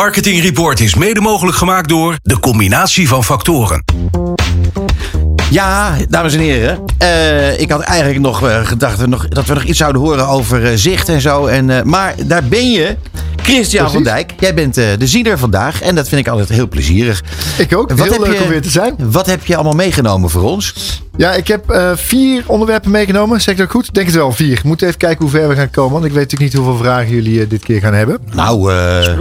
Marketing Report is mede mogelijk gemaakt door de combinatie van factoren. Ja, dames en heren. eh, ik had eigenlijk nog eh, gedacht dat we nog, dat we nog iets zouden horen over eh, zicht en zo. En, eh, maar daar ben je. Christian Precies. van Dijk, jij bent eh, de ziener vandaag. En dat vind ik altijd heel plezierig. Ik ook. Wat Heel heb leuk je- om weer te zijn. Wat heb je allemaal meegenomen voor ons? Ja, ik heb eh, vier onderwerpen meegenomen. Zeg ik dat goed? Denk het wel, vier. We moeten even kijken hoe ver we gaan komen. Want ik weet natuurlijk niet hoeveel vragen jullie dit keer gaan hebben. Nou, eh,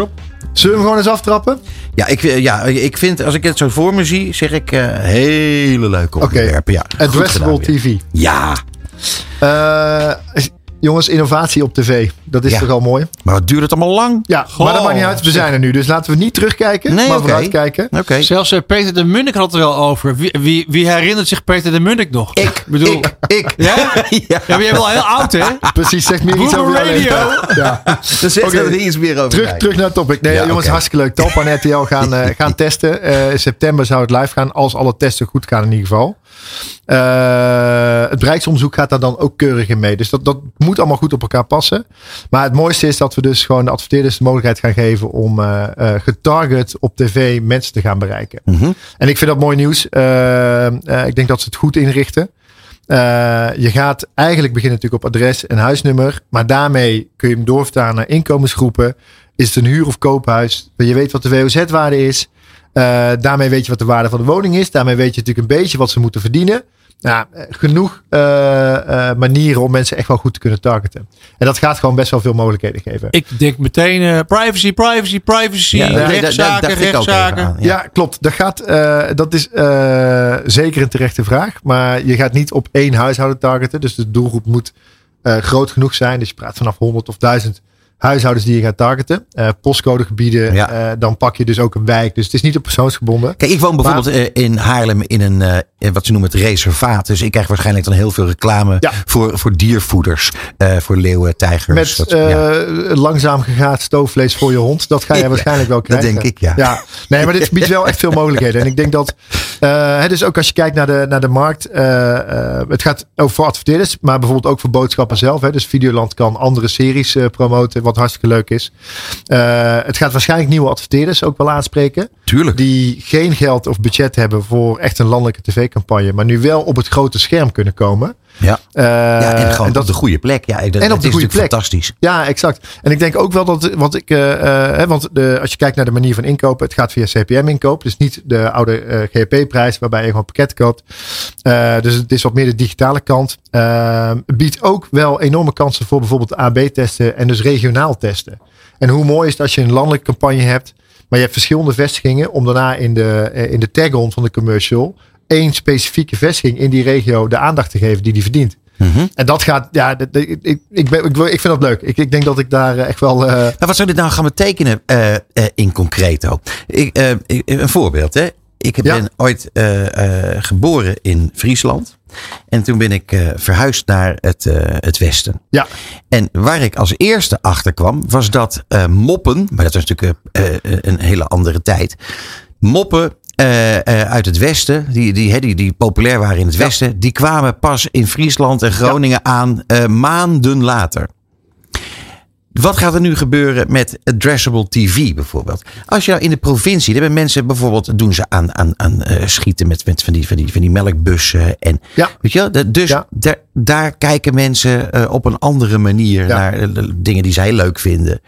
Zullen we hem gewoon eens aftrappen? ja, ik, eh, ja, ik vind, als ik het zo voor me zie, zeg ik eh, hele leuke onderwerpen. Ja, goed Addressable gedaan. TV. Ja, Eh, jongens, innovatie op tv. Dat is Ja. toch al mooi? maar wat duurt het allemaal lang? Ja, maar dat maakt niet uit. We zijn er nu. Dus laten we niet terugkijken, Nee, maar oké. vooruitkijken. Oké. Zelfs eh, Peter de Munnik had het er wel over. Wie, wie, wie herinnert zich Peter de Munnik nog? Ik, bedoel- ik, ik. Ja? ja. Ja, maar jij bent wel heel oud, hè? Precies, zegt meer iets over Radio. Ja. Oké. we er iets meer over. Terug, terug naar het topic. Nee, Ja, jongens, hartstikke leuk. Talpa en RTL gaan, eh, gaan testen. Eh, in september zou het live gaan, als alle testen goed gaan in ieder geval. Eh, het bereiksonderzoek gaat daar dan ook keurig in mee. Dus dat, dat moet allemaal goed op elkaar passen. Maar het mooiste is dat we dus gewoon de adverteerders de mogelijkheid gaan geven om eh, eh, getarget op tv mensen te gaan bereiken. Mhm. En ik vind dat mooi nieuws. Eh, ik denk dat ze het goed inrichten. Je gaat eigenlijk beginnen natuurlijk op adres en huisnummer. Maar daarmee kun je hem doorvertalen naar inkomensgroepen. Is het een huur- of koophuis? Je weet wat de WOZ-waarde is. Daarmee weet je wat de waarde van de woning is. Daarmee weet je natuurlijk een beetje wat ze moeten verdienen. Nou, eh, genoeg eh, eh, manieren om mensen echt wel goed te kunnen targeten. En dat gaat gewoon best wel veel mogelijkheden geven. Ik denk meteen eh, privacy, privacy, privacy. Ja, daar- daar- rechtszaken, daar dacht ik ook even rechtszaken. aan. Ja, klopt. Dat, gaat, eh, dat is eh, zeker een terechte vraag. Maar je gaat niet op één huishouden targeten. Dus de doelgroep moet eh, groot genoeg zijn. Dus je praat vanaf 100 of 1000 huishoudens die je gaat targeten. Eh, postcodegebieden. Ja. eh, dan pak je dus ook een wijk. Dus het is niet op persoonsgebonden. Kijk, ik woon bijvoorbeeld eh, in Haarlem in een, in wat ze noemen het reservaat. Dus ik krijg waarschijnlijk dan heel veel reclame Ja. voor, voor diervoeders. voor leeuwen, tijgers. Met dat- ja. langzaam gegaat stoofvlees voor je hond. Dat ga je Ja, waarschijnlijk wel dat krijgen. denk ik, ja. Nee, maar dit biedt wel echt veel mogelijkheden. En ik denk dat, hè, dus ook als je kijkt naar de, naar de markt, het gaat ook voor adverteerders, maar bijvoorbeeld ook voor boodschappen zelf. Hè. Dus Videoland kan andere series promoten, wat hartstikke leuk is. Eh, het gaat waarschijnlijk nieuwe adverteerders ook wel aanspreken. Tuurlijk. Die geen geld of budget hebben voor echt een landelijke tv-campagne, maar nu wel op het grote scherm kunnen komen. Ja. Eh, ja, en gewoon dat op de goede plek. Ja, dat, op dat de goede plek. fantastisch. ja, exact. En ik denk ook wel dat, want ik, eh, eh, hè, want de, als je kijkt naar de manier van inkopen, het gaat via CPM-inkoop. Dus niet de oude GP-prijs waarbij je gewoon pakket koopt. Dus het is wat meer de digitale kant. Biedt ook wel enorme kansen voor bijvoorbeeld AB-testen en dus regionaal testen. En hoe mooi is het als je een landelijke campagne hebt, maar je hebt verschillende vestigingen om daarna in de, in de tag-on van de commercial één specifieke vestiging in die regio de aandacht te geven die die verdient. Mhm. En dat gaat, ja, ik, ik, ik, ben, ik, vind dat leuk. Ik, ik denk dat ik daar eh, echt wel. eh, Maar wat zou dit nou gaan betekenen eh, in concreto? Ik, een voorbeeld. Hè? Ik Ja. ben ooit geboren in Friesland. En toen ben ik verhuisd naar het, het westen. ja, En waar ik als eerste achter kwam, was dat moppen, maar dat was natuurlijk een hele andere tijd. Moppen eh, eh, uit het westen, die, die, die, die populair waren in het Ja. westen, die kwamen pas in Friesland en Groningen aan eh, maanden later. Wat gaat er nu gebeuren met addressable TV bijvoorbeeld? Als je nou in de provincie, daar hebben mensen bijvoorbeeld, doen ze aan, aan, aan schieten met, met van, die, van, die, van die melkbussen. En, Ja. Weet je wel? Dus Ja. daar, daar kijken mensen op een andere manier naar dingen die zij leuk vinden.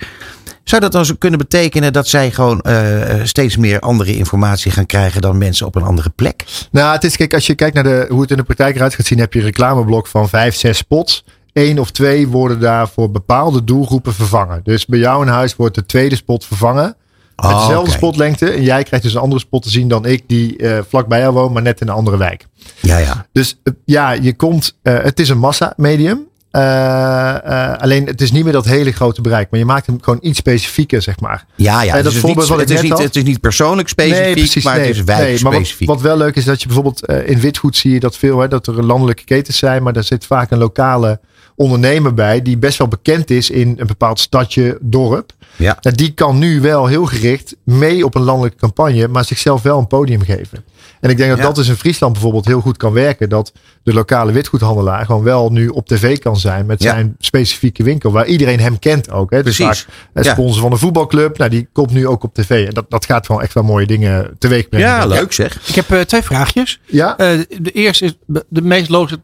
Zou dat dan zo kunnen betekenen dat zij gewoon eh, eh, steeds meer andere informatie gaan krijgen dan mensen op een andere plek? nou, het is, kijk, als je kijkt naar de, hoe het in de praktijk eruit gaat zien, heb je een reclameblok van vijf, zes spots. Eén of twee worden daar voor bepaalde doelgroepen vervangen. Dus bij jou in huis wordt de tweede spot vervangen. Met Oh, dezelfde spotlengte. En jij krijgt dus een andere spot te zien dan ik, die eh vlak bij jou woont, maar net in een andere wijk. Ja, ja. Dus eh, ja, je komt, eh, het is een massa-medium. Eh, eh, alleen het is niet meer dat hele grote bereik. Maar je maakt hem gewoon iets specifieker, zeg maar. Ja, ja. Eh, dat dus het, is voorbeeld niet, wat ik het, is niet, had. het is niet persoonlijk specifiek, maar het is maar wat, wijkspecifiek. wat wel leuk is dat je bijvoorbeeld in witgoed zie je dat veel, hè, dat er landelijke ketens zijn, maar daar zit vaak een lokale ondernemer bij die best wel bekend is in een bepaald stadje, dorp. Ja. Nou, die kan nu wel heel gericht mee op een landelijke campagne, maar zichzelf wel een podium geven. En ik denk dat Ja. dat dus in Friesland bijvoorbeeld heel goed kan werken. Dat de lokale witgoedhandelaar gewoon wel nu op tv kan zijn met Ja. zijn specifieke winkel. Waar iedereen hem kent ook. Hè. Dus Precies. vaak Ja. sponsor van een voetbalclub. Nou, die komt nu ook op tv. En dat, dat gaat gewoon echt wel mooie dingen teweeg brengen. Ja, leuk zeg. Ik heb eh, twee vraagjes. Ja, Eh, de eerste is de meest logische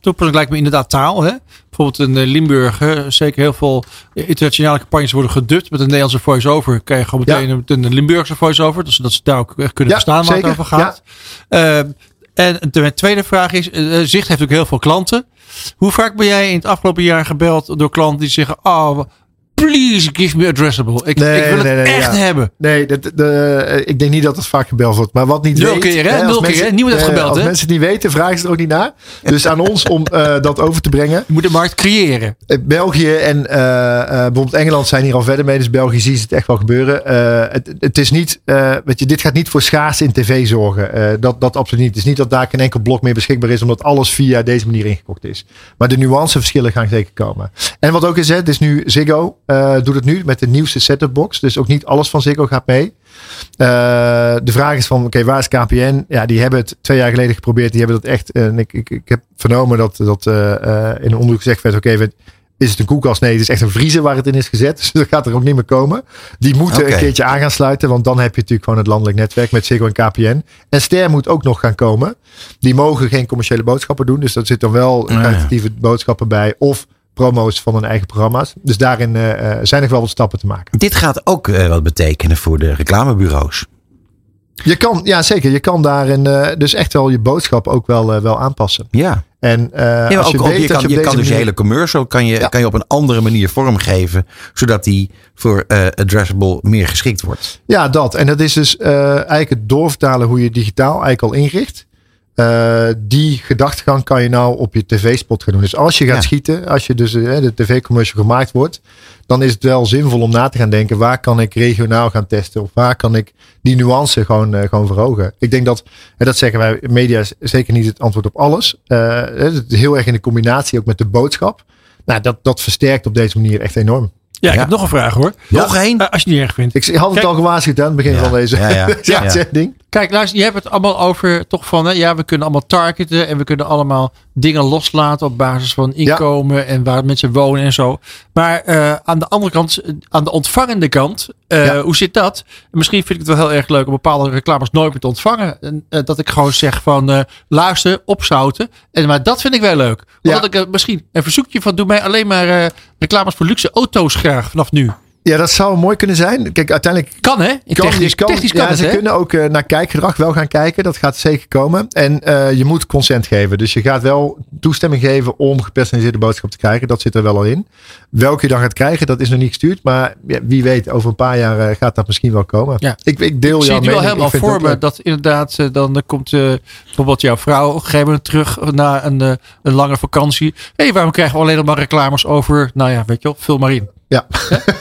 toepassing lijkt me inderdaad taal. Hè? Bijvoorbeeld in eh, Limburg, hè, zeker heel veel internationale campagnes worden gedubt met een Nederlandse voice-over. Kan je gewoon meteen een, een Limburgse voice-over, dus dat ze daar ook echt kunnen Ja, verstaan waar zeker. het over gaat. Eh, en de tweede vraag is, eh, Zicht heeft ook heel veel klanten. Hoe vaak ben jij in het afgelopen jaar gebeld door klanten die zeggen, oh, please give me addressable. Ik, Nee, ik wil nee, het nee, echt ja. hebben. Nee, de, eh, ik denk niet dat het vaak gebeld wordt. Maar wat niet Nul weet... keer, hè? als Nul keer, hè? Niemand heeft gebeld, Als hè? mensen het niet weten, vragen ze er ook niet naar. Dus aan ons om eh, dat over te brengen. Je moet de markt creëren. Eh, België en bijvoorbeeld Engeland zijn hier al verder mee. Dus België zien ze het echt wel gebeuren. Het, het is niet, weet je, dit gaat niet voor schaars in tv zorgen. Dat, dat absoluut niet. Het is niet dat daar geen enkel blok meer beschikbaar is. Omdat alles via deze manier ingekocht is. Maar de nuanceverschillen gaan zeker komen. En wat ook is, hè, het is nu Ziggo eh, doet het nu met de nieuwste set-top box. Dus ook niet alles van Ziggo gaat mee. Eh, de vraag is van, oké, waar is KPN? Ja, die hebben het twee jaar geleden geprobeerd. Die hebben dat echt. eh, En ik, ik, ik heb vernomen dat, dat in een onderzoek gezegd werd: oké, is het een koelkast? Nee, het is echt een vriezer waar het in is gezet. Dus dat gaat er ook niet meer komen. Die moeten een keertje aan gaan sluiten. Want dan heb je natuurlijk gewoon het landelijk netwerk met Ziggo en KPN. En Ster moet ook nog gaan komen. Die mogen geen commerciële boodschappen doen. Dus dat zit dan wel ja. kwalitatieve boodschappen bij. Of promo's van hun eigen programma's. Dus daarin eh, eh, zijn er wel wat stappen te maken. Dit gaat ook eh, wat betekenen voor de reclamebureaus. Je kan, ja zeker, je kan daarin dus echt wel je boodschap ook wel, wel aanpassen. Ja. En Ja, als ook, je ook, weet je kan, je kan dus je hele commercial kan je, Ja. kan je op een andere manier vormgeven. Zodat die voor addressable meer geschikt wordt. Ja, dat. En dat is dus eigenlijk het doorvertalen hoe je digitaal eigenlijk al inricht. Eh, die gedachtegang kan je nou op je tv-spot gaan doen. Dus als je gaat Ja. schieten, als je dus eh, de tv-commercial gemaakt wordt, dan is het wel zinvol om na te gaan denken: waar kan ik regionaal gaan testen? Of waar kan ik die nuance gewoon, eh, gewoon verhogen? Ik denk dat, en dat zeggen wij, media is zeker niet het antwoord op alles. Eh, het is heel erg in de combinatie ook met de boodschap. Nou, dat, dat versterkt op deze manier echt enorm. Ja, ik Ja. heb nog een vraag hoor. Nog één? Eh, als je het niet erg vindt. Ik had het Kijk- al gewaarschuwd aan het begin Ja, van deze ja, ja. deze Ja. uitzending. Kijk, luister, je hebt het allemaal over toch van, hè, ja, we kunnen allemaal targeten en we kunnen allemaal dingen loslaten op basis van inkomen en waar mensen wonen en zo. Maar eh, aan de andere kant, aan de ontvangende kant, eh, Ja. hoe zit dat? Misschien vind ik het wel heel erg leuk om bepaalde reclames nooit meer te ontvangen. En, dat ik gewoon zeg van, eh, luister, opzouten. En, maar dat vind ik wel leuk. Omdat Ja. ik misschien een verzoekje van, doe mij alleen maar eh, reclames voor luxe auto's graag vanaf nu. Ja, dat zou mooi kunnen zijn. Kijk, uiteindelijk Kan hè? Ik kan, technisch, kan, technisch kan ja, het ze hè? kunnen ook eh, naar kijkgedrag wel gaan kijken. Dat gaat zeker komen. En eh, je moet consent geven. Dus je gaat wel toestemming geven om gepersonaliseerde boodschap te krijgen. Dat zit er wel al in. Welke je dan gaat krijgen, dat is nog niet gestuurd. Maar ja, wie weet, over een paar jaar eh, gaat dat misschien wel komen. Ja. Ik, ik deel Ik zie jouw het nu al mening. helemaal Ik voor me. Dat inderdaad, dan komt bijvoorbeeld jouw vrouw op een gegeven moment terug na een, een lange vakantie. Hé, hey, waarom krijgen we alleen nog maar reclames over, nou ja, weet je wel, vul maar in. Ja,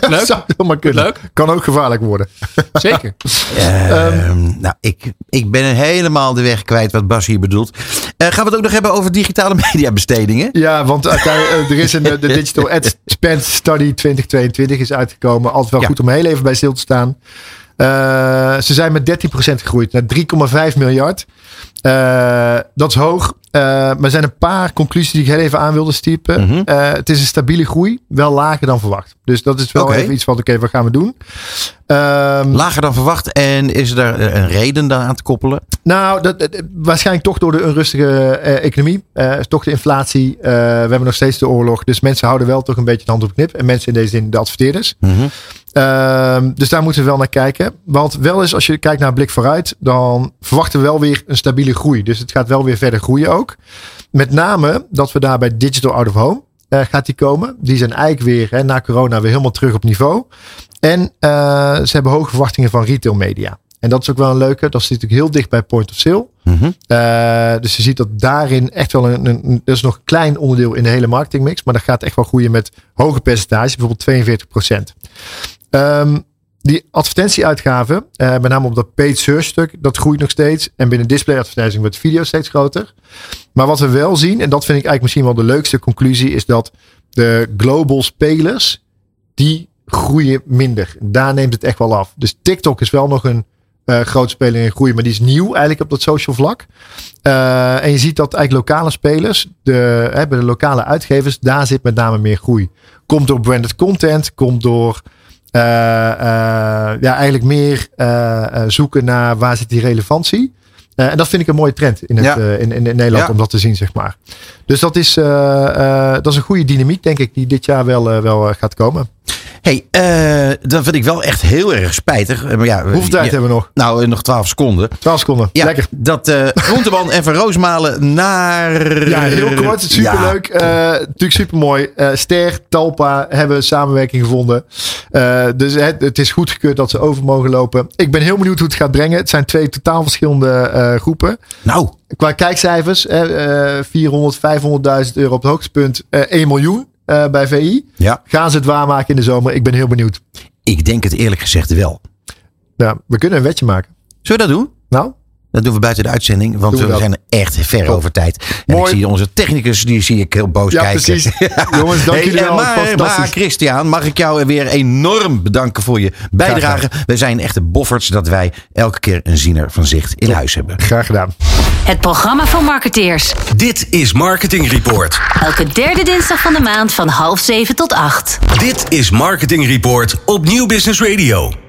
Leuk. zou helemaal kunnen. Leuk. Kan ook gevaarlijk worden. Zeker. Ehm, nou, ik, ik ben helemaal de weg kwijt wat Bas hier bedoelt. Eh, gaan we het ook nog hebben over digitale mediabestedingen? Ja, want eh, er is een eh, de Digital Ad Spend Study 2022 is uitgekomen. Altijd wel Ja. goed om heel even bij stil te staan. Eh, ze zijn met 13% gegroeid naar 3,5 miljard. Eh, dat is hoog. Eh, maar er zijn een paar conclusies die ik heel even aan wilde stiepen. Mhm. Eh, het is een stabiele groei, wel lager dan verwacht. Dus dat is wel even iets van, oké, wat gaan we doen? Ehm, Lager dan verwacht. En is er daar een reden dan aan te koppelen? nou, dat, dat- waarschijnlijk toch door de onrustige economie. Toch de inflatie. We hebben nog steeds de oorlog. Dus mensen houden wel toch een beetje de hand op knip. En mensen in deze zin de adverteerders. Mhm. Ehm, dus daar moeten we wel naar kijken. Want wel eens als je kijkt naar een blik vooruit. Dan verwachten we wel weer een stabiele groei. Dus het gaat wel weer verder groeien ook. Met name dat we daar bij Digital Out of Home eh, gaat die komen. Die zijn eigenlijk weer hè, na corona weer helemaal terug op niveau. En eh, ze hebben hoge verwachtingen van retail media. En dat is ook wel een leuke. Dat zit natuurlijk heel dicht bij point of sale. Mhm. Eh, dus je ziet dat daarin echt wel een, een, dat is nog een klein onderdeel in de hele marketingmix. Maar dat gaat echt wel groeien met hoge percentages, bijvoorbeeld 42 Ehm, die advertentieuitgaven, uh, met name op dat paid search stuk, dat groeit nog steeds. En binnen display advertising wordt video steeds groter. Maar wat we wel zien, en dat vind ik eigenlijk misschien wel de leukste conclusie, is dat de global spelers, die groeien minder. Daar neemt het echt wel af. Dus TikTok is wel nog een uh, grote speler in groei, maar die is nieuw eigenlijk op dat social vlak. Uh, en je ziet dat eigenlijk lokale spelers, de, hè, bij de lokale uitgevers, daar zit met name meer groei. Komt door branded content, komt door uh, ja, eigenlijk meer zoeken naar waar zit die relevantie. en dat vind ik een mooie trend in, het, in, in, in, Nederland om dat te zien, zeg maar. Dus dat is, dat is een goede dynamiek, denk ik, die dit jaar wel, wel gaat komen hey, uh, dat vind ik wel echt heel erg spijtig. Eh, maar ja, Hoeveel tijd hebben we nog? Nou, eh, nog 12 seconden. 12 seconden, ja, lekker. Dat uh, Groenteman en Van Roosmalen naar... Ja, heel kort. Superleuk. Ja. Uh, natuurlijk supermooi. Uh, Ster, Talpa hebben samenwerking gevonden. dus het, het, is goedgekeurd dat ze over mogen lopen. Ik ben heel benieuwd hoe het gaat brengen. Het zijn twee totaal verschillende groepen. Nou. Qua kijkcijfers, 400, 500.000 euro op het hoogtepunt, 1 miljoen uh, bij VI. Ja. Gaan ze het waarmaken in de zomer? Ik ben heel benieuwd. Ik denk het eerlijk gezegd wel. We kunnen een wetje maken. Zullen we dat doen? Nou? Dat doen we buiten de uitzending, want we, we zijn echt ver over tijd. En Mooi. ik zie onze technicus, die zie ik heel boos ja, kijken. Precies. Jongens, dank hey, jullie wel. Maar, maar Christian, mag ik jou weer enorm bedanken voor je bijdrage. We zijn echte bofferts dat wij elke keer een ziener van zicht in huis hebben. Graag gedaan. Het programma van marketeers. Dit is Marketing Report. Elke derde dinsdag van de maand van half zeven tot acht. Dit is Marketing Report op Nieuw Business Radio.